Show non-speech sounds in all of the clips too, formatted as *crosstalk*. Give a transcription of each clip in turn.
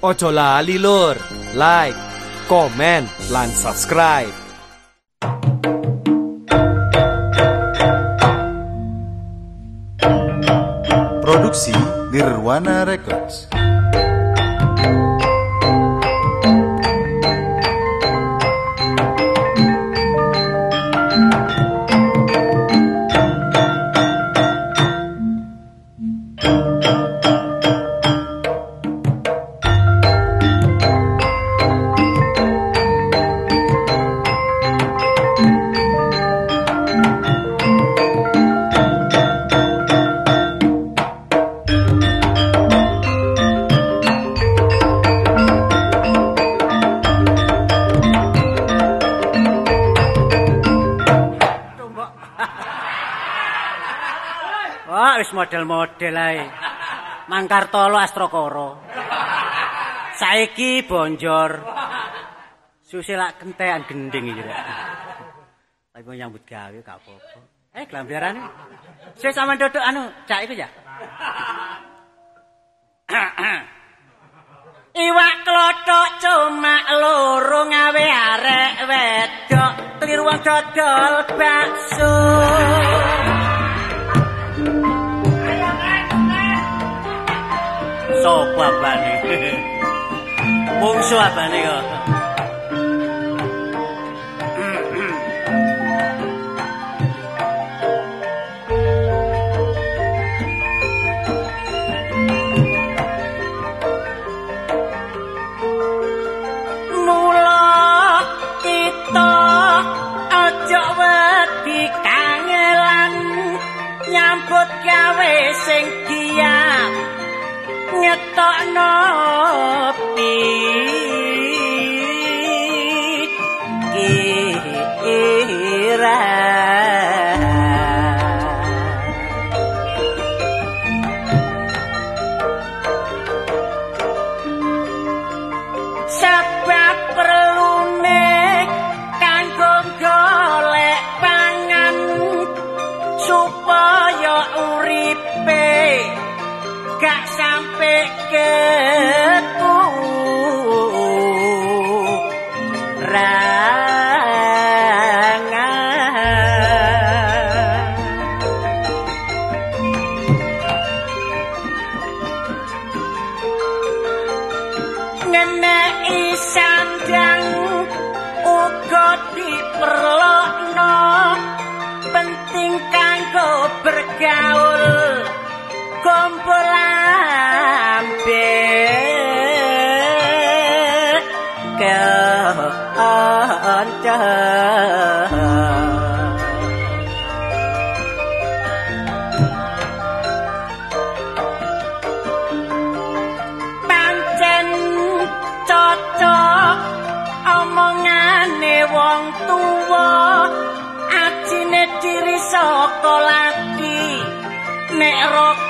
Ojo lali lur, like, komen, lan subscribe. Produksi Nirwana Records. Model-model ae. Mangkartolo Astrokoro. Saiki bonjor. Susilak kentean gending iki. Tapi mau nyambut gawe gak apa-apa. Eh, glambiarane. Sik sampean dodok anu, cak iku ya. *coughs* Iwak klothok cuma loro ngawe arek wedok kliru wong dodol bakso. Sopo abane? Mungsu abane kok. Mula tokno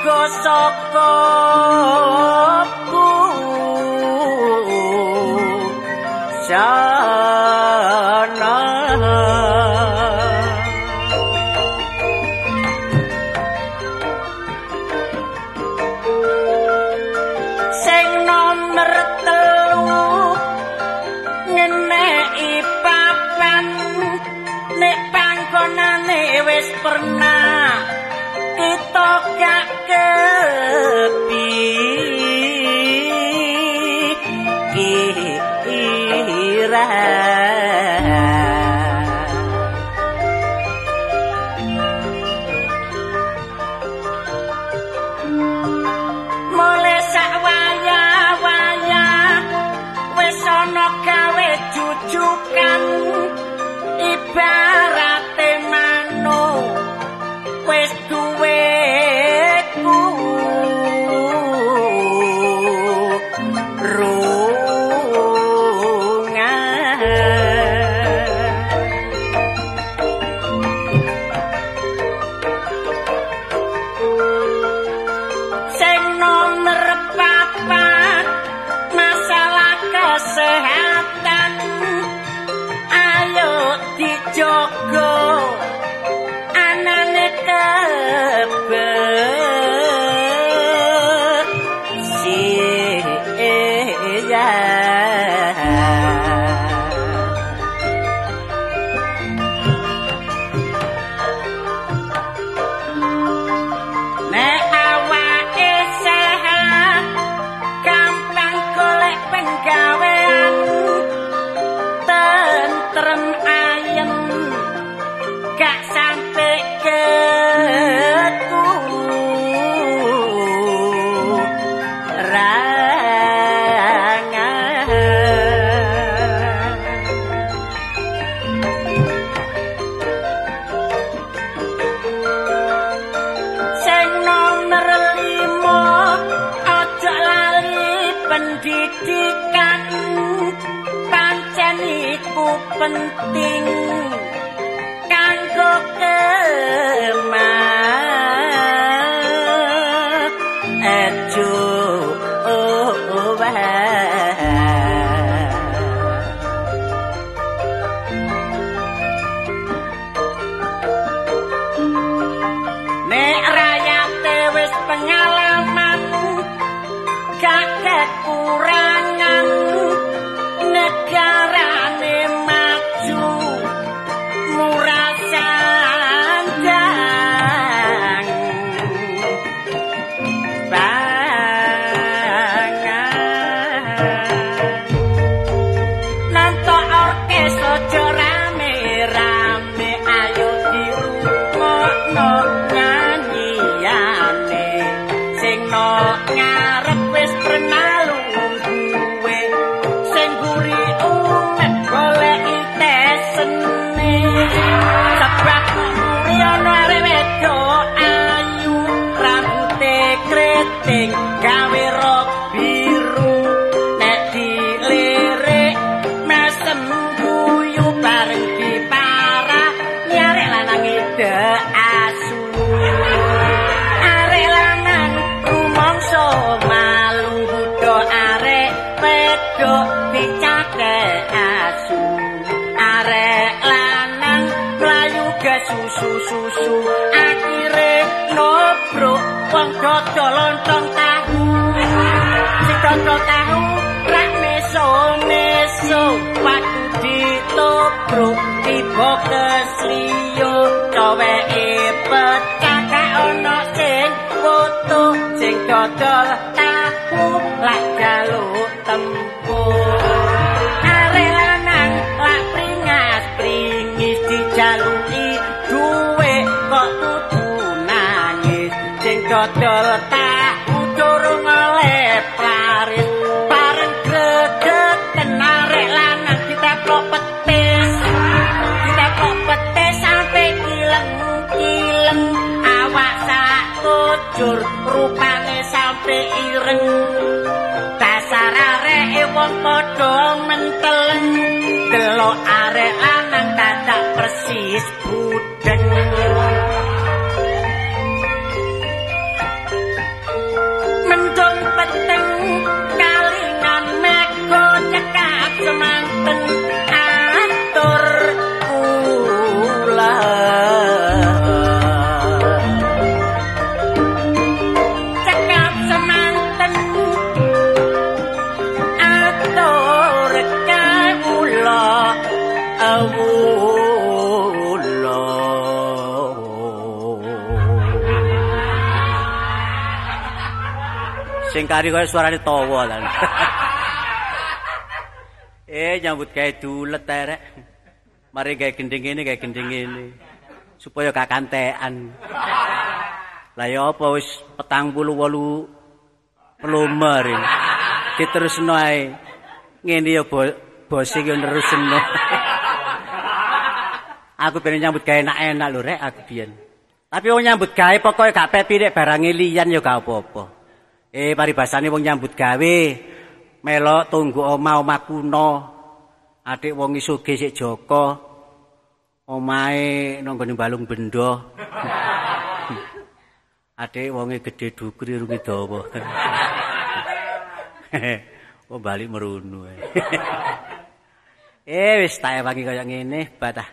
go so. terang lontong tahu si dodol tahu rak meso meso waktu ditobrok tiba kesliyo coweke pecah gak ono sing foto sing dodol tahu lak jaluk tempur padha menteleng delok arek lanang dadak persis kari kaya suarane tawa lan. *laughs* eh nyambut gawe dulet terek. Mari gawe gending ngene gawe gending ngene. Supaya gak kantekan. Lah ya apa wis 48 pelumer. Diterusno ae. Ngene ya bo bos iki nerusno. *laughs* aku pengen nyambut gawe enak-enak lho rek aku biyen. Tapi wong nyambut gawe pokoke gak pepi nek barange liyan ya gak apa-apa. Eh paribasane wong nyambut gawe melok tunggu oma omah kuno. Adik wong isuge sik Joko. Omahe nang gone balung benda. *laughs* Adik wonge gedhe dukur irunge dawa. *laughs* Oh balik merunu. *laughs* eh wis tak ewangi kaya ngene, batah.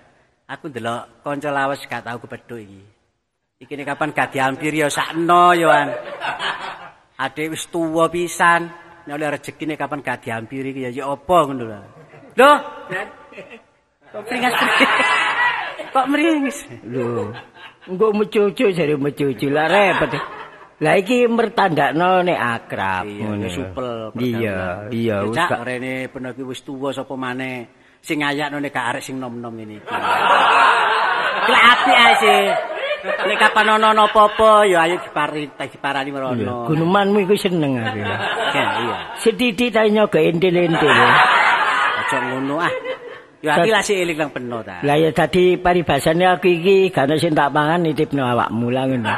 Aku ndelok kanca lawas gak tau kepethuk iki. Iki kapan gak diampir ya sakno yo an. Adik wis tuwa pisan. nek oleh rezekine kapan gak diampiri iki ya ya apa ngono lho. Lho, kok meringas. kok meringas. Lho, engko mecucu jare mecucu lah repot. Lah iki mertandakno nek akrab ngono. supel. Iya, iya wis gak rene bener iki wis tuwa sapa maneh sing ayakno nek gak arek sing nom-nom ngene iki. *laughs* Lah apik ae sih. *laughs* Nek kapan ono apa-apa ya ayo dipari diparani merono. gunemanmu iku seneng aku. *laughs* Ya, iya. Sedidik ta nyoga entil-entil. *laughs* Aja ngono ah. Ya iki lah sik eling nang peno ta. Lah ya dadi paribasane aku iki gak ono sing tak pangan nitipno awakmu lah ngono.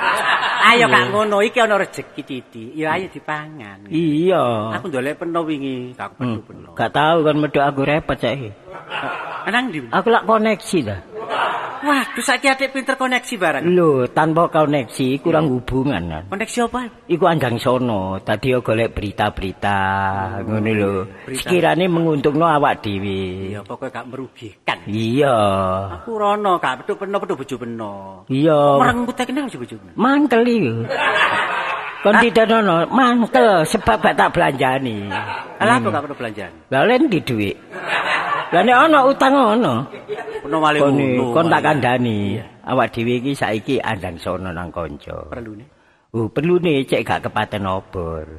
Ayo kak ngono iki ana rezeki Titi. Ya ayo dipangan. Iya. Aku ndolek peno wingi, gak Hmm. pedu peno. Gak tahu kan medhok aku repot saiki. Nang ndi? Aku lak koneksi ta. Wah, saiki atik pinter koneksi barang. Lho, tanpa koneksi kurang hubungan kan. Koneksi apa? Iku anjang sono, tadi yo golek berita-berita ngono lho. Sekirane menguntungno awak dhewe. Ya pokoknya gak merugikan. Iya. Aku rono gak pedu peno pedu bojo peno. Iya. Merenggut kene bojo bojo. Mangkel iku. *laughs* Kon tidak nono, mangkel sebab gak tak belanjani. Lah apa gak perlu belanjaan? Lah len di dhuwit. Lah nek ana utang ono, Peno malih kon ngono. kon tak kandhani. Awak dhewe iki saiki andang sono nang kanca. perlu nih. Oh, perlu nih cek gak kepaten obor.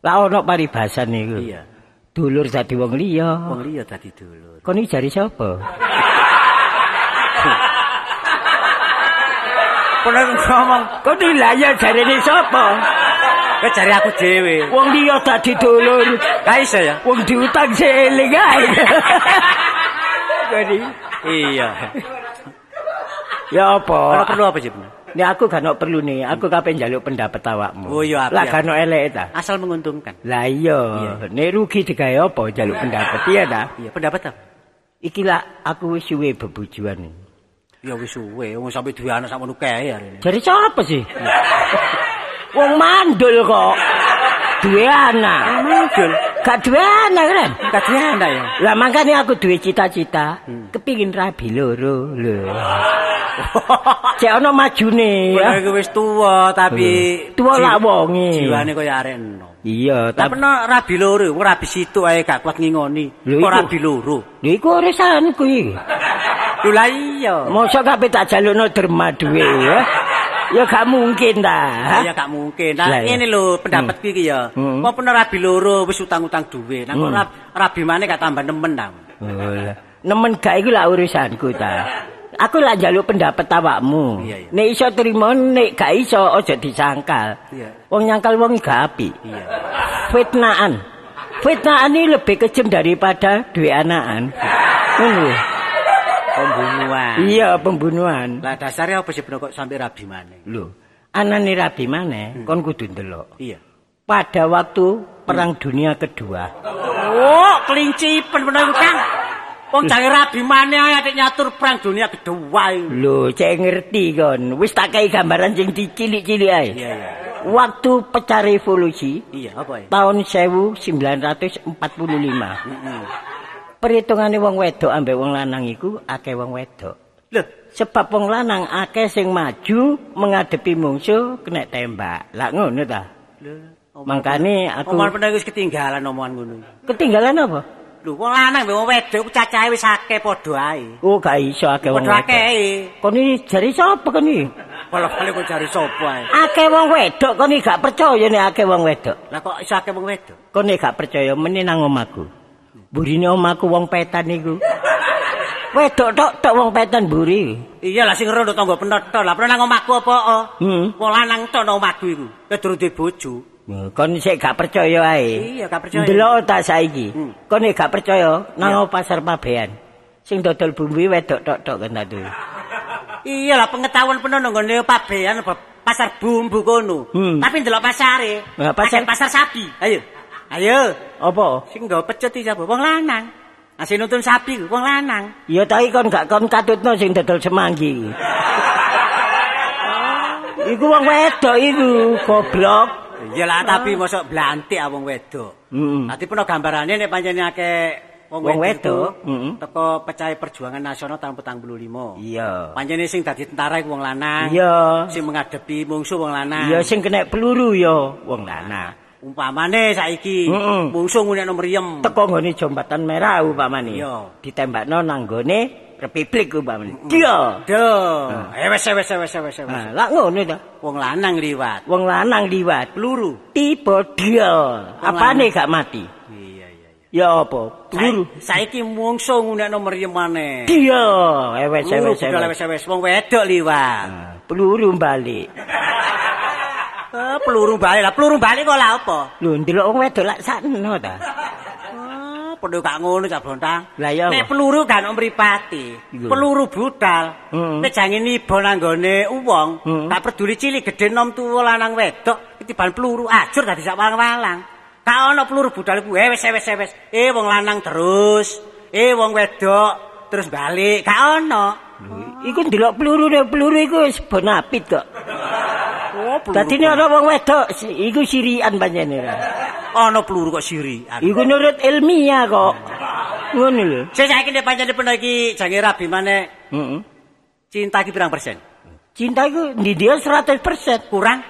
Lah ono paribasan niku. Iya. Dulur dadi wong liya. Wong liya dadi dulur. Kon iki jari sapa? Peno ngomong, iki lah ya jarine sapa? Kowe cari aku dhewe. Wong liya dulur. Gak iso ya? Wong diutang seling ae. Jadi Iya. ya Ora apa? perlu apa sih? Nih aku gak ono perlu nih, aku kapan njaluk pendapat awakmu. Oh, iya, Lah gak ono elek ta. Asal menguntungkan. Lah iya, nek rugi digawe apa njaluk pendapat iya ta? Iya, pendapat apa? Iki lah aku wis suwe bebujuan. Ya wis suwe, wong sampe duwe anak sakmono kae arene. Jadi siapa sih? Wong mandul kok. Duwe anak. Mandul. Gak duwe anak kan? Gak duwe anak ya. Lah makanya aku duwe cita-cita, kepingin rabi loro lho. *laughs* Cek ono majune Kowe ya. iki wis tuwa tapi Tuwa ji- lak wonge. Jiwane kaya arek enom. Iya, Tapi tapi no rabi loro, wong rabi situ ae gak kuat ngingoni. Kok rabi loro? lho iku urusanku iki. Lho lah iya. Mosok kabeh tak jalukno derma duwe ya. *laughs* Ya gak mungkin ta. Ya gak mungkin. Nah, Lah, ngene lho pendapatku iki ya. Hmm. Apa pernah rabi loro wis utang-utang duwe. Kok Hmm. rab- rabi maneh gak tambah nemen ta. Oh. Nemen gak iku lah urusanku ta. Aku lah njaluk pendapat awakmu. Nek iso trimo, nek gak iso aja disangkal. Wong nyangkal wong gak apik. Iya. Fitnaan. Fitnaan ini lebih kejam daripada duwe anakan. Ngono. Pembunuhan. Iya, pembunuhan. Lah dasarnya apa sih kok sampai rabi maneh? Lho, anane rabi maneh kon kudu ndelok. Iya. Pada waktu Perang Dunia Kedua. Oh, kelincipen bener iku, Kang. Wong jange rabi maneh ae atik nyatur perang dunia kedua. Lho, cek ngerti kon. Wis tak kei gambaran sing dicilik-cilik ae. Iya, iya. Waktu pecah revolusi Iya, apa ya? tahun 1945. Heeh. Perhitungane wong wedok ambek wong lanang iku akeh wong wedok. Lho, Sebab wong lanang akeh sing maju menghadapi mungsuh kena tembak. Lah ngono ta? lho. Mangkane aku Omongan pernah wis ketinggalan omongan ngono. ketinggalan apa? Lho, wong lanang mbek wong wedok cacahe wis akeh padha ae. Oh, gak iso akeh wong Padha wedok. akeh. Kon iki jari sapa kon iki? Kalau-kalau kok cari sapa ae. Akeh wong wedok kon iki gak percaya nek akeh wong wedok. Lah kok iso akeh wong wedok? Kon iki gak percaya meneh nang omahku. Burine omahku wong petan iku. Wedok tok tok wong petan buri. Iya lah sing rondo tangga penotol. Lah pernah nang omahku apa? oh? Hmm. Wong lanang tok nang omahku iku. Ya durung duwe bojo. Kon sik gak percaya ae. Iya, gak percaya. Ndelok tak saiki. Hmm. Kon gak percaya nang pasar pabean. Sing dodol bumbu wedok tok-tok kan tadi. Iya lah pengetahuan penuh nang ngene pabean pasar bumbu kono. Hmm. Tapi ndelok pasare. Lah, pasar- pasar sapi. Ayo. Ayo. Apa? Sing nggawa pecet iki sapa? Wong lanang. Asih nuntun sapi wong lanang. Ya tapi kon gak kon katutno sing dodol semanggi. Iku wong wedok iku, goblok. Iya lah tapi mosok blantik ah wong wedok. Heeh. Nanti pernah gambarannya nek pancene akeh wong wedok, wedok, heeh. teko pecahe perjuangan nasional tahun 45. Iya. Pancene sing dadi tentara iku wong lanang. Iya. Sing menghadapi mungsuh wong lanang. Iya sing kena peluru ya wong lanang. Umpamane saiki Heeh. mungsuh ngunekno mriyem. Teko nggone jombatan merah umpamane. Ditembakno nang nggone Republik umpamane. Eh wis wis wis wis wis. Nah, lak ngono ta. Wong lanang liwat. Wong lanang liwat Peluru. tiba dia. Apane gak mati? Iya iya iya. Ya apa? Peluru. Sa- Saiki mungsuh ngunekno mriyem maneh. Ewes budal ewes. wis wis wong wedok liwat. Peluru balik. *laughs* Eh, peluru balik lah, peluru balik kok lah apa? Lho ndelok wong wedok lak sakno ta. Ah, padha gak ngono cak Brontang. Lah iya Nek peluru gak ono mripati. Peluru budal. Nek jange niba nanggone wong, Heeh. gak peduli cilik gedhe nom tuwa lanang wedok, ketiban peluru ajur dadi sak walang-walang. Gak ono peluru budal iku eh wis eh, wis eh, wis. Eh wong lanang terus, eh wong wedok terus balik. Gak ono. Iku ndelok peluru peluru iku wis bon apit kok. Oh, Dadi nek ana wong wedok iku sirian panjenengan. ra. ono peluru kok siri. Iku nurut ilmiah kok. Ngono lho. Saya saiki nek pancen peno iki jange rabi maneh Heeh. cinta iki pirang persen? Cinta iku ndi dia 100%. Kurang?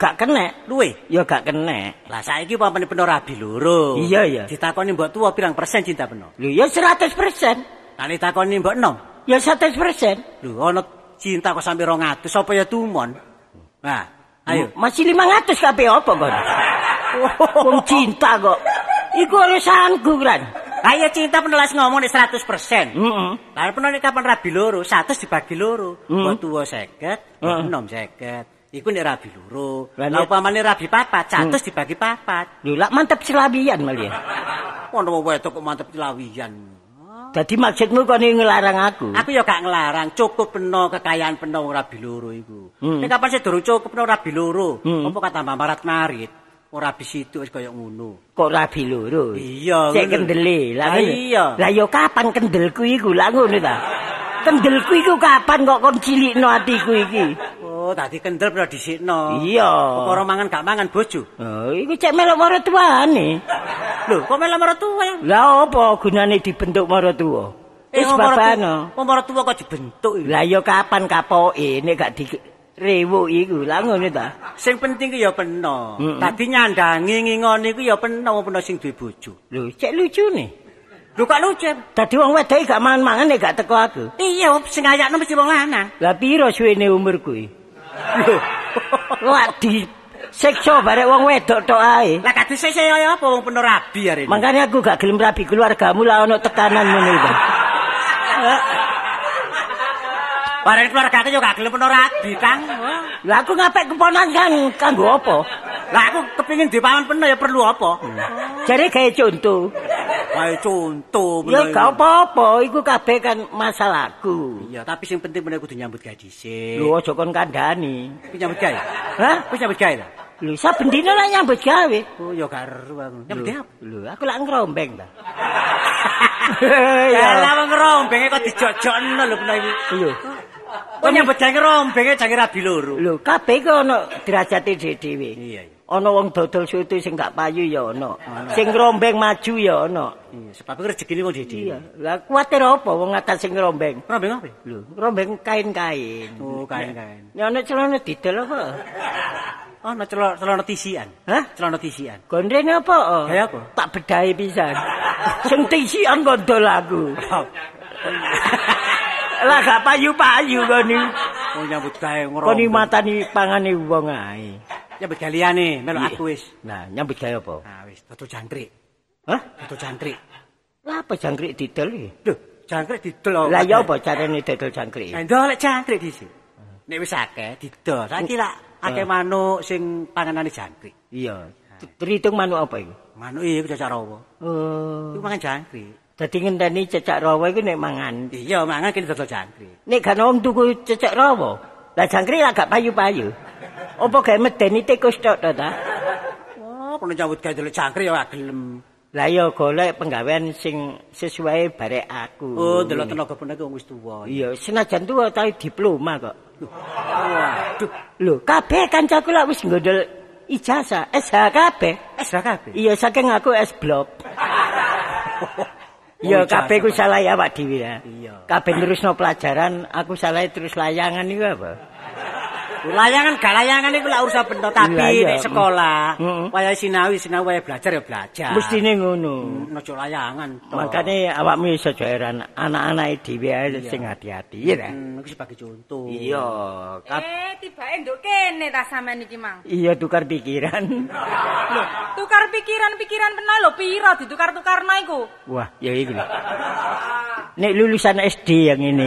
Gak kena. Luwe? Ya gak kena. Lah saiki pampane peno rabi loro. Iya, iya. Ditakoni mbok tuwa pirang persen cinta peno? Lho ya 100%. Lah ditakoni mbok enom. Ya 100%. Lho ana cinta kok sampe 200 apa ya tumon? Nah, ayo. Masih 500 kabeh apa kon? *laughs* Wong cinta kok. Iku urusanku kan. Ayo cinta penelas ngomong nek 100%. Heeh. Lah peno nek kapan rabi loro, 100 dibagi loro. Hmm. Mbok tuwa 50, mbok Heeh. enom 50. Iku nek rabi loro. Lah, nek- upamane rabi papat, 100 dibagi papat. Lho lak mantep selawian malah. Ono wong wedok kok mantep lawian. Dadi maksudmu kon ngelarang aku. Aku ya gak ngelarang, cukup peno kekayaan peno wong rabi loro iku. Hmm. Nek kapan sih durung cukup peno rabi loro, Hmm. apa kata Mbak Marat marit? Ora rabi situ wis kaya ngono. Kok rabi loro? Iya, Cek kendele. Lah Ah, iya. Lah ya kapan kendelku iku? Lah ngono ta. Kendelku iku kapan kok kon cilikno atiku iki? Oh, tadi kendel peno dhisikno. Iya. Perkara mangan gak mangan bojo. Oh, iku cek melok mara tuane. Lho, kok malah marang tuwa ya? Lah apa gunane dibentuk mara tuwa? Wis babano. tuwa- Wong marang tuwa kok dibentuk. Lah ya kapan kapoke nek gak di rewuk iku. Lah ngono ta. Sing penting ku ya peno. Mm-mm. Tadi nyandangi ngingoni ku ya peno, wong peno sing duwe bojo. Lho, cek lucune. Lho kok lucu? Dadi wong wedok gak mangan-mangan nek gak teko aku. Iya, sing ayakno mesti wong lanang. Lah piro suwene umur kuwi? Lho. Di siksa barek wong wedok tok ae. Lah kadhe sik saya apa wong peno rabi arene. Makanya aku gak gelem rabi keluargamu lah ono tekanan ngono *laughs* iku. Bareng keluarga aku juga gak gelem peno rabi, Kang. Lah aku ngapik keponan kan kanggo apa? Lah aku kepengin dipangan peno ya perlu apa? Jare gawe contoh. Kayak contoh Ya gak apa-apa, iku kabeh kan masalahku. Iya, tapi sing penting peno kudu nyambut gawe dhisik. Lho aja kon kandhani. Kuwi nyambut gawe. Hah? Kuwi nyambut gawe ta? Lho saben dina lak nyambut gawe. Oh, ya gak ero aku. Nyambut gawe. Lho aku lak ngrombeng ta. *laughs* *laughs* Ya lah wong rombenge kok dijojokno lho peno iki. Lho. Kok nyambut gawe rombenge jange rabi loro. Lho kabeh ku ono derajate dhewe-dhewe. Iya, iya. Ana wong dodol soto sing gak payu ya ana. Sing rombeng maju ya ana. Iya, sebab iku rezekine wong dhewe. Iya. Lah kuwatir apa wong atas sing rombeng? Rombeng apa? Lho, rombeng kain-kain. Oh, kain-kain. Ya ana celana didol apa? Oh, no celana celana tisian. Hah? Celana tisian. Gondrene apa? oh? Gaya apa? Tak bedahi pisan. sing tisian gondol aku. *laughs* Lah gak payu-payu kon iki. *laughs* Oh, nyambut gawe Kon ngerombeng. iki matani pangane wong ae. Nyambut gawe liyane, melok aku wis. Nah, nyambut gawe apa? Nah, wis dodol jangkrik. Hah? Dodol jangkrik. Lah apa jangkrik didol iki? Lho, jangkrik didol. Lah ya apa carane dodol jangkrik? Nah, ndolek jangkrik dhisik. Nek wis akeh didol. Saiki lak akeh manuk sing panganane jangkrik. Iya. Terhitung manuk apa iku? Manuk iki cacak rawa. Oh. Iku mangan jangkrik. Dadi ngenteni cecak rawa iku nek mangan. Iya, mangan kene dodol jangkrik. Nek gak wong tuku cecak rawa, lah jangkrik lah gak payu-payu. Apa gawe medeni tikus tok to ta? Oh, perlu nyambut gawe dolek jangkrik ya gelem. Lah ya golek penggawean sing sesuai barek aku. Oh, delok tenaga wong wis tuwa. Iya, senajan tuwa tapi diploma kok. Waduh, Lho, kabeh kancaku lak wis nggodol ijazah SH kabeh. Iya, saking aku S blok. *laughs* Iya, kabeh ku salah ya Pak Dewi ya. Iya. Kabeh terusno pelajaran, aku salah terus layangan iku apa? Layangan gak layangan iku lak urusan benda tapi nek sekolah Heeh. wayahe sinau wayahe belajar ya belajar. Mestine ngono. Ojo layangan to. Makane awakmu iso heran anak-anake dhewe ae sing hati-hati ya ta. Hmm, iku sebagai contoh. Iya, Eh, tibake nduk kene ta sampean iki, Mang. iya tukar pikiran. Lho, tukar pikiran-pikiran pena lho piro ditukar-tukarno iku? Wah, ya iki lho. Nek lulusan SD yang ini.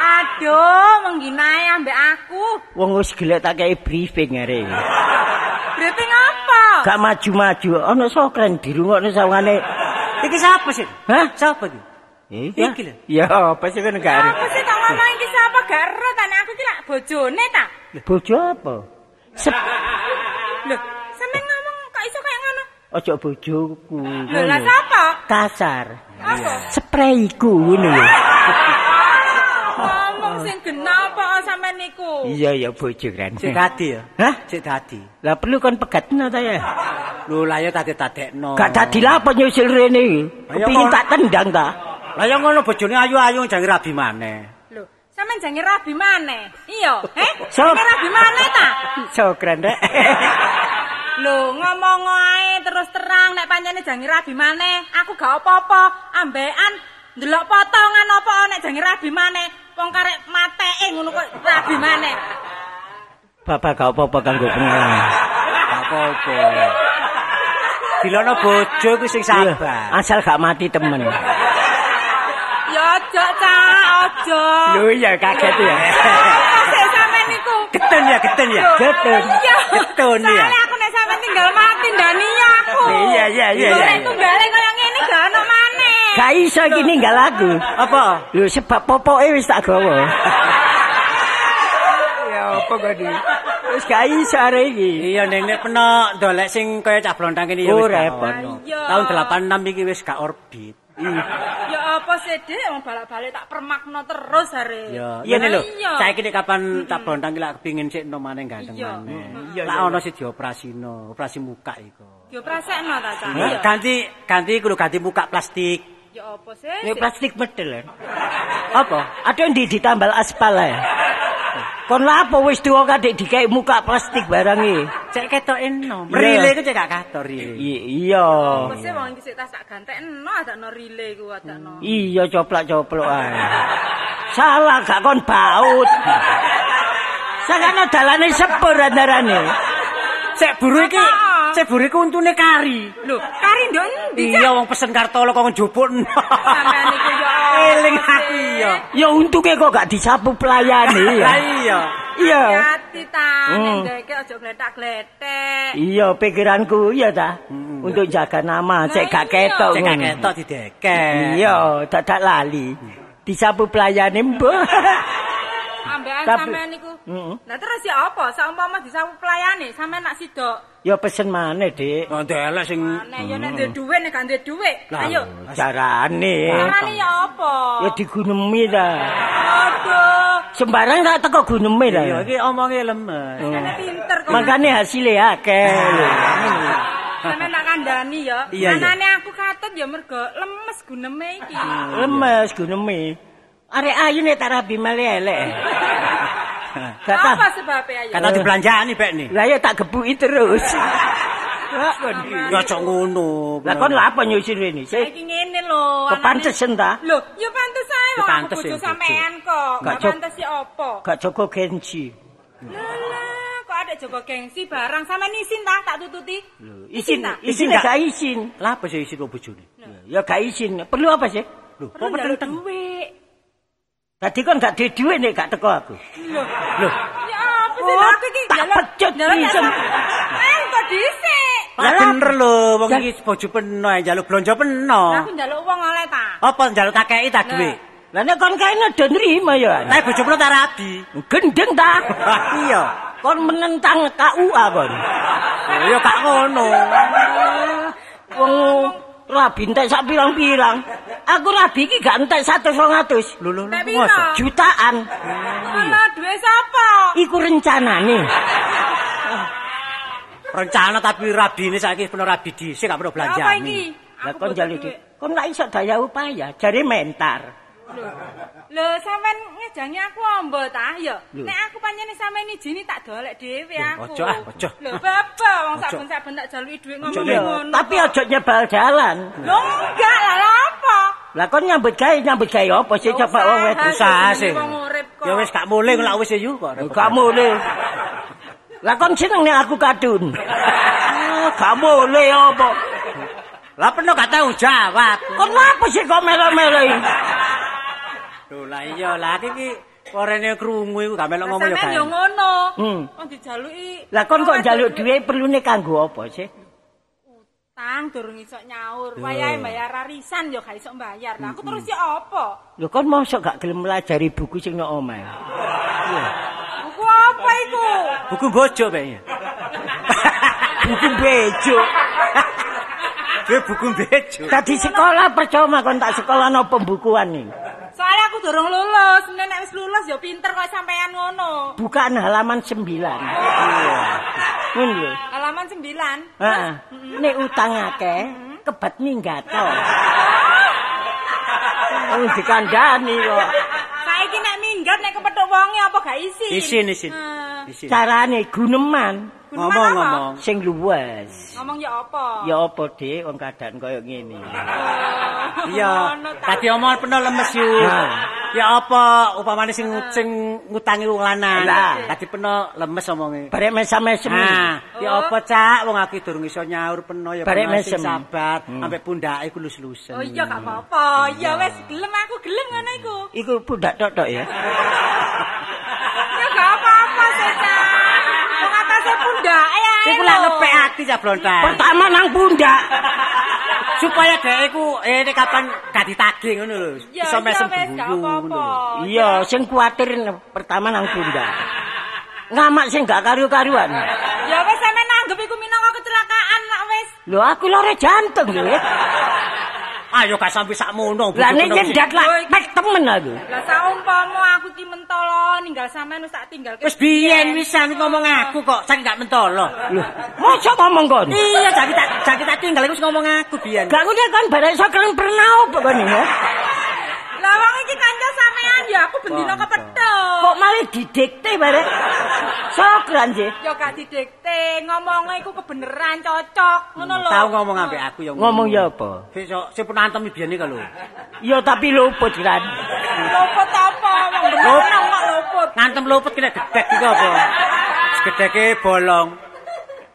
Aduh, mengginae ambek aku. Wong wis gelek tak kei briefing arek. iki. *laughs* Briefing apa? Gak maju-maju, ana sokren dirungokno sawangane. Iki siapa sih? Hah? Siapa iki? Iki. Lho. Ya, apa sih kan gak Apa sih tak ngomong iki siapa gak ero ta nek aku iki lak bojone ta? Bojo apa? Sep *laughs* Lho, sampean ngomong kok iso kayak ngono? ojo bojoku. Lho, lah sapa? Kasar. Apa? Sprayku ngono lho. *laughs* Ngomong sing gena apa sampean niku? Iya ya bojo kan. Cek dadi ya. Hah? Cek dadi. Lah perlu kon pegatno ta ya? Lho lah ya tadi tadekno. Gak dadi lah apa nyusul rene iki. Kepingin kok. tak tendang ta. Lah ya ngono bojone ayu-ayu jange rabi maneh. Lho, sampean jange rabi maneh. Iya, eh? Sok. Jange rabi maneh ta? Sokren rek. *laughs* Lho, ngomong ae terus terang nek pancene jange rabi maneh, aku gak apa-apa. Ambekan ndelok potongan apa nek jange rabi maneh. Wong karek mateke ngono kok rabi maneh. Bapak gak apa-apa kanggo. *laughs* Gak apa-apa. Dilono bojo iku sing Iya, sabar. Asal gak mati temen. Ya ojo, Cak, ojo. Lho ya kaget ya. Sampean niku? Geten ya, geten ya. Getun. Iya. Getun ya. Soale aku nek sampean tinggal mati ndani aku. Iya, iya, iya, Lho, iya. Nek tunggale koyo ngene gak ono maneh. Gak iso iki ninggal aku. Apa? Lho sebab popoke wis tak gawa. ya apa kok di? Wis gak iso arek iki. Iya ning nek penok dolek sing kaya cah blontang kene ya Oh, wis repot. Iya. Tahun 86 iki wis gak orbit. Ya apa sih, Dik? Wong balak-balik tak permakno terus are. Ya, Iya, lho. iya. Saiki nek kapan cah blontang iki lak kepengin sik nom maneh ganteng Iya. maneh. Iya, Lah iya. ono sing dioperasino, operasi muka iku. Prasekno ta, Cak? Ganti ganti lho ganti muka plastik. Ya apa sih? Nek plastik medel. ya. Apa? Ada yang di ditambal aspal ya. Kon lapo wis tuwa kadek dikek muka plastik barang iki. Cek ketok. Iya. Rile iku cek gak kator rile. Iya. Apa sih wong iki sik tas tak gantekno adakno relay ku adakno. Iya coplok-coplok ae. Salah gak kon baut. Sakane dalane sepur antarane. Cek buru iki, Buru iku untune kari. Lho, kari ndok endi? Iya wong pesen kartolo kok njupuk. Sampeyan iku apa Eling aku iya. Ya untunge kok gak disapu pelayane ya. Lah iya. Iya. Hati ta, Hmm. nek ndeke aja gletak-gletek. Iya pikiranku iya ta. Untuk jaga nama cek gak ketok. Cek gak ketok dideket. Iya, dadak lali. Disapu pelayane mbah. *laughs* Ambekan sampean niku. Heeh. Lah terus ya apa? Saumpama disapu pelayane, sampean nak sidok. Ya pesen maneh, Dik. Oh, ndelok sing Nek yo nek duwe dhuwit nek gak duwe dhuwit. Ayo. Carane. Carane ya apa? Ya digunemi ta. Aduh. Sembarang tak teko guneme ta. Iya, iki omonge lemes. Sampeyan pinter kok. Makane hasilnya akeh. *laughs* Sampeyan nak kandhani ya. Iya, iya. Anane aku katut ya mergo lemes guneme iki. Lemes guneme. Arek ayu nek tak rabi male elek. *laughs* Gak Apa tau. sebabnya ayo? Kata dibelanjani pek nih. Lah ya tak gebuki terus. *laughs* Lah kon. Ya cok ngono. Lah kon lha apa nyusun rene? Saiki ngene lho. Kok pantesan ta? Lho, ya pantes ae Ya wong aku pantes bojo ya, sampean kok. Gak pantes ya apa? Gak Joko Genji. Lah, kok ada Joko gengsi barang sama isin ta tak tututi? Isin, ta? isin Isin gak isin. Lah apa sih isi kok bojone? Ya gak isin. Perlu apa sih? Lho, Perlu kok peteng? duit. Tadi kan gak duit nek gak teko aku. Lho, Loh, ya apa sih Oh, aku iki tak njaluk- pecut isem. njaluk- Eh, kok dhisik? Lah bener lho, wong iki bojo peno njaluk blonjo peno. Lah aku njaluk uang oleh ta. Apa njaluk tak kei tak duwe? Lah nek kon kae do nrimo ya. Lah bojo peno tak rabi. Gendeng ta? *laughs* Iya. Kon menentang KUA kon. Oh, Ya gak ngono. Wong rabi entek sak pirang-pirang. Aku rabi iki gak entek 100 200. Lho lho? Jutaan. Alah, duwe sapa? Iku rencanane. Rencana tapi rabi ini saiki peno rabi dhisik gak peno Lah, Apa iki? Lah Aku kon di. duit. Kon gak iso daya upaya, jare mentar. Lho. Sampean ngejangi aku ombo ta? Ya. Nek aku pancene sampean izini tak dolek dhewe aku. ojo ah, ojo. Lho baba wong Ojo. saben-saben tak jaluki dhuwit Ojo, ngomong ngono. Tapi aja nyebal jalan. Lho enggak lah apa? Lah kon nyambut gawe nyambut gawe apa sih coba wong wedok Usaha sih. Ya wis gak mulih lak wis ya yu kok. Gak boleh. Lah kon seneng nek aku kadun. Ah, Gak boleh apa. Lah peno gak tau jawab. Kon apa sih kok melo-melo iki? Lho lah iya lah iki korene krungu iku gak melok Lah, ngomong ya kan. yo ngono. Hmm. Wong dijaluki. Lah kon kok njaluk dhuwit perlune kanggo apa sih? Utang durung iso nyaur. Wayahe bayar arisan yo gak iso bayar. Lah aku terus yo apa? Lho kon mosok gak gelem melajari buku sing nang omah. Buku apa iku? Buku bojo bae. Buku bejo. Dia buku bejo. Tadi sekolah percuma kon tak sekolah no pembukuan nih. Soalnya aku durung lulus. Nek wis lulus yo pinter kok sampean ngono. Bukaan halaman 9. Ngono lho. Halaman 9. Heeh. Nek utang akeh kebat minggato. Oh dikandani kok. Saiki nek minggat nek kepethuk wonge apa gak isin? Isin isin. Isin. Carane guneman Ngomong apa? ngomong. sing luwes. Ngomong ya apa? Ya apa Dik wong keadaan koyo ngene. *laughs* Iya. Ngono ta. Tadi omong peno lemes yu. Ya apa upamane sing sing ngutangi wong lanang. Tadi peno lemes omonge. Barek. Nah, ya Oh. apa cak wong aku durung iso nyaur peno ya Barek mesem. sabar ambek pundake ku lus-lusen. Oh iya gak apa-apa. Ya wis gelem aku gelem ngono iku. Iku pundak tok ya. Ya *laughs* gak apa-apa sih, Cak. Wong atase pundake ae. Iku lak lho. ngepek ati cak blontar. Pertama nang pundak. *laughs* Supaya dhek iku eh nek kapan gak ditagih ngono lho. Ya Iso mesem lho. Iya, sing kuwatir pertama nang pundak. *laughs* Ngamak sing gak karu-karuan. Ya wis sampe nanggep iku minangka kecelakaan lah wis. Lho aku lore jantung lho. *laughs* Ayo gak sampe sakmono. Lah nek nyendat lah pek temen aku. Lah saumpama ninggal sampean wis tak tinggal. Wis biyen wisan ngomong aku kok, sak gak mentolo. Lho, mosok ngomong kon? Iya, jadi tak jadi tak tinggal wis ngomong aku biyen. Gak ngene kan barek sakren pernah apa kon ya? Lah wong iki kanca sampean ya aku bendina kepethuk. Kok malah didikte barek? Sakran sih. Ya gak didikte, ngomongnya iku kebeneran cocok. Ngono lho. Tahu ngomong ambek aku ya. Ngomong ya apa? Besok si penantem biyen iki lho. Ya tapi luput kan. Luput apa? Wong berenang kok luput. Ngantem luput kena gedek iki apa? Segedeke bolong.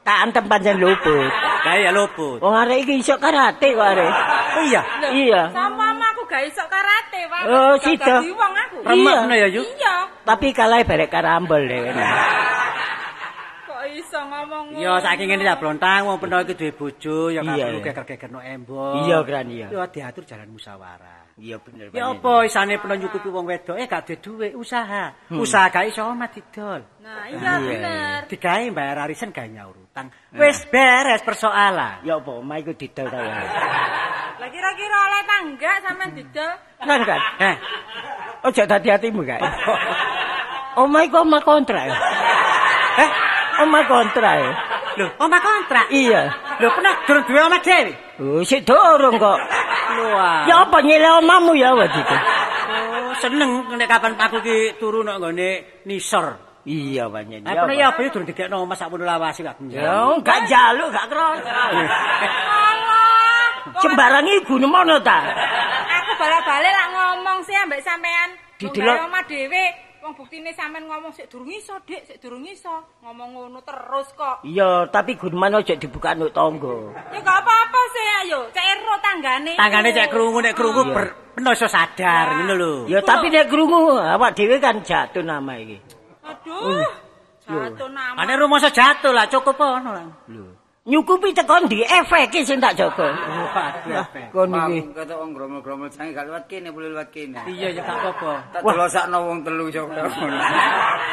Tak antem pancen luput. Lah ya luput. Wong arek iki iso karate kok arek. Oh iya. Iya. Sama aku gak iso karate. Oh, aku. Remek ngono ya, Yu. Iya. Tapi kalah barek karambol deh. *laughs* Kok iso ngomong Ya saking ngene ya blontang wong peno iki duwe bojo ya iya. geger-gegerno embong. Iya, Gran, iya. Ya diatur jalan musyawarah. Iya bener. Ya apa isane peno nyukupi wong wedok eh gak duwe duwe usaha. Usaha gak iso omah didol. Nah, iya bener. Digawe bayar arisan gawe nyaur utang. Wis beres persoalan. Ya apa, omah iku didol ta ya. *laughs* Lah kira-kira oleh tangga sampean didol? Kan kan. Eh, Ojo dadi hatimu kae. *laughs* Omah iku omah kontrak. ya? eh, Omah kontrak. ya? lho, omah kontrak. Iya. Lho, pernah durung duwe omah dhewe. Oh, sik durung kok. Lho, ah. Ya apa nyile omahmu ya waktu itu? Oh, seneng nek kapan aku ki turu nang nggone nisor. Iya banyak. Pernah ya apa ya durung dikekno omah sakmono lawase gak Ya, gak jaluk, gak kroso. Alah. wong Sembarang iku nemono ta. Aku balik-balik lak ngomong sih ambek sampean. Didelok omah dhewe. Wong buktine sampean ngomong sik durung iso, Dik, sik durung iso. Ngomong ngono terus kok. Iya, tapi guneman ojo dibuka nduk tangga. Ya gak apa-apa sih, ayo. Cek ero tanggane. Tanggane cek krungu nek krungu iso sadar ngono lho. Ya tapi nek krungu awak dhewe kan jatuh nama iki. Aduh. Satu nama. Ane rumoso jatuh lah cukup ono lah. Nyukupi tekon di efek sing tak jaga. Kon iki. Kata wong gromol-gromol sange gak lewat kene, boleh lewat kene. Iya ya gak apa-apa. Tak delosakno wong telu ngono.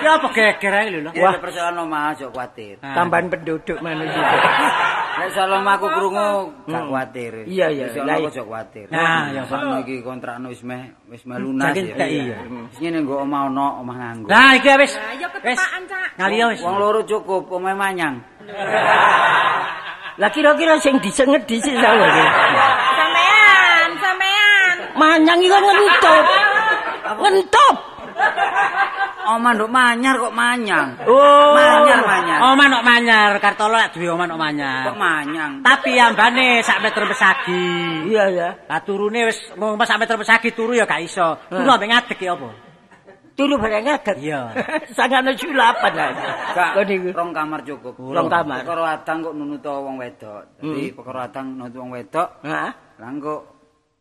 Ya apa geger ae lho. Ya persoalan omah aja kuwatir. Ah. Tambahan penduduk mana juga. Nek soal omahku krungu gak kuwatir. Iya, iya. Lah, aja kuwatir. Nah, ya, Sakno iki kontrakno wis meh wis meh lunas ya. iya. Wis ngene nggo omah ono, omah nganggo. Nah, iki wis. Ya Wis. ketepaan, Cak. Wong loro cukup, omah manyang. Lah kira-kira sing disenget dhisik sawah. Sampean, sampean. Manyang iku ngentut. Ngentup. Oma nduk manyar kok manyang. Oh. Manyar manyar. Oma nok manyar, Kartolo lek duwe oma nok manyar. Kok manyang? Tapi ambane sak meter pesagi. Iya ya. Lah turune wis ngomong sak meter pesagi turu ya gak iso. Turu ambek ngadeg ya apa? Turu bareng ngaget. Iya. *laughs* Sangane sulapan. Gak, Kok niku? rong kamar cukup. Rong kamar. Hmm. Perkara adang kok nunut wong wedok. Dadi perkara adang nunut wong wedok. Hah? Lah engko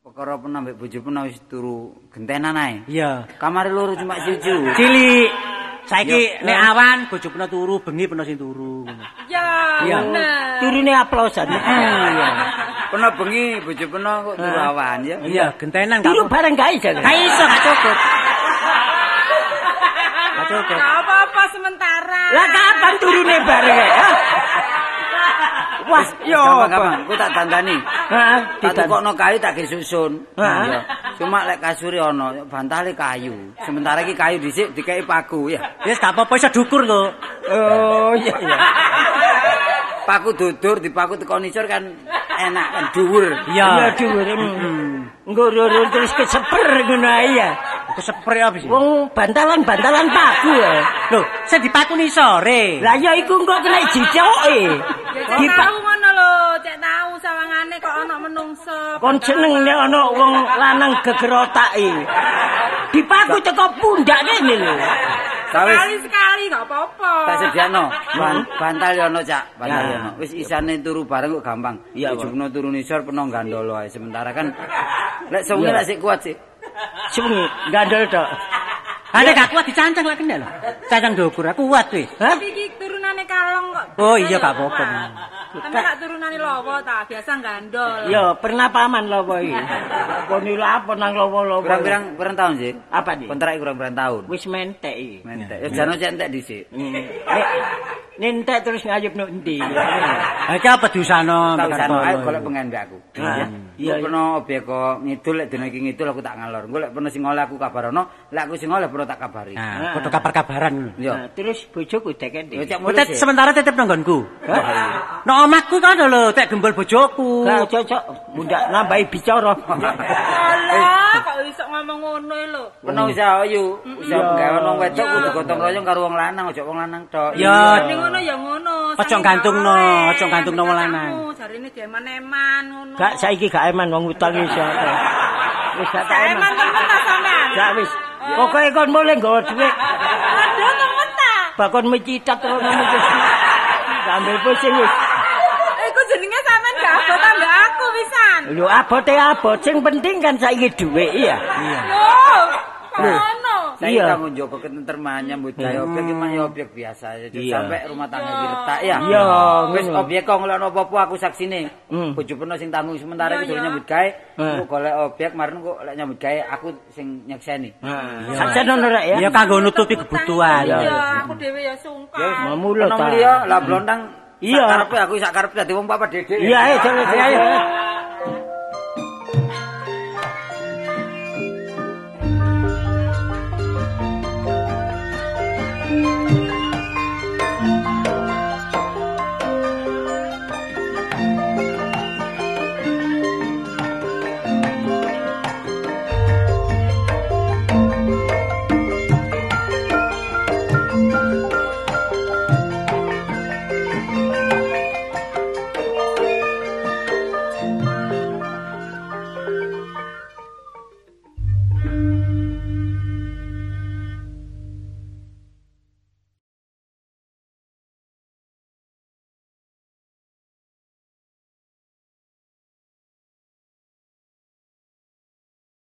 perkara pun ambek bojo pun wis turu gentenan ae. Iya. Kamar loro cuma siji. Cilik. Saiki nek awan bojo peno turu, bengi peno sing turu. Iya. bener. Turune aplosan. *laughs* Iya. Peno bengi bojo peno kok turu awan ya. Iya, gentenan gak Turu bareng gak iso. Gak iso gak cukup. *laughs* Gak apa-apa sementara. Lah kapan turune bareng ya? Wah, yo Gampang-gampang, ku tak dandani. Heeh, Tak tukokno kayu tak ge susun. Hah? Iya. Cuma lek kasure ana, bantale kayu. Sementara iki kayu dhisik dikei paku ya. Wis gak apa-apa iso dukur lho. Oh, iya iya. Paku dudur dipaku teko nisor kan enak kan dhuwur. Iya, dhuwur. Engko roro terus keseper ngono ae ya. Kesepre apa sih? Wong bantalan-bantalan paku ya. Lho, sing dipakuni sore. Lah ya iku engko kena jicoke. Ya cek Dipak tahu ngono lho, cek tahu sawangane kok ana menungso. kon seneng nek ana wong lanang geger otake. Dipaku teko pundak kene lho. Sawis Sekali-sekali gak apa-apa. tak sediano. Ban, bantal yo ono, Cak. Bantal yo Ya. ono. Wis isane turu bareng kok gampang. Iya, turu nisor peno gandolo ae. Sementara kan lek sewengi lek sik kuat sih. Sungi gandel tok. *laughs* Ane gak kuat dicancang lek kene lho. Cancang dukur aku kuat wis. Hah? Tapi iki turunane kalong kok. Oh iya gak apa-apa. Tapi gak turunane lowo ta, biasa gandol. Yo, pernah paman lowo iki. Kon *laughs* lha apa nang lowo-lowo. Pirang-pirang pirang tahun sih? Apa nih? Kontrak kurang pirang tahun. Wis mentek iki. Mentek. Ya jano cek entek dhisik. Hmm. Nek nentek terus ngayup no endi. Ha *laughs* iki apa diusano? Tak usah ae golek pengen aku. Ah, Ya. iya, Iya, peno objek kok ngidul lek dina iki ngidul aku tak ngalor. Engko lek peno sing oleh aku kabarono, lek aku sing oleh peno tak kabari. Nah, foto kabar-kabaran. Yo. Nah, terus bojoku Yo tet sih. sementara titip nang nggonku. Nek omahku kan lho, tek gembol bojoku. Lah cocok mundak nambahi bicara. Alah, kok iso ngomong ngono lho. Peno usaha ayu, usaha gawe wong wedok kudu gotong royong karo wong lanang, aja wong lanang tok. Ya, Ning ngono ya ngono. Saking gantungno, ojo gantungno wong lanang. Jarine dieman-eman ngono. Gak saiki gak eman wong utang iso. Wis gak tak Eman? Gak wis. Pokoke kon mulai nggawa dhuwit. Aduh temen ta. Bakon mecitat terus ngono. Sambil pusing wis. Iku jenenge sampean gak abot ambek aku pisan. Lho abote abot sing penting kan saiki dhuwit iya. Loh, ngono. Saya Iya. tanggung jawab ketentermaan nyambut gawe objek iki mah ya objek biasa aja. Iya. Sampai rumah tangga diretak ya. Iya, Wis objek kok ngelokno apa-apa aku saksine. Hmm. Bojo peno sing tanggung sementara Iya, iki iya. nyambut gawe. Hmm. Kok golek objek marun kok lek nyambut gawe aku sing nyekseni. Saksen ono rek ya. Ya kanggo nutupi kebutuhan. Iya, aku dhewe ya sungkan. Mamulo Peno ta. mliya lah blontang Iya. Karepe aku sak karepe dadi wong papa dedek. Iya, ayo jalan ayo. ayo.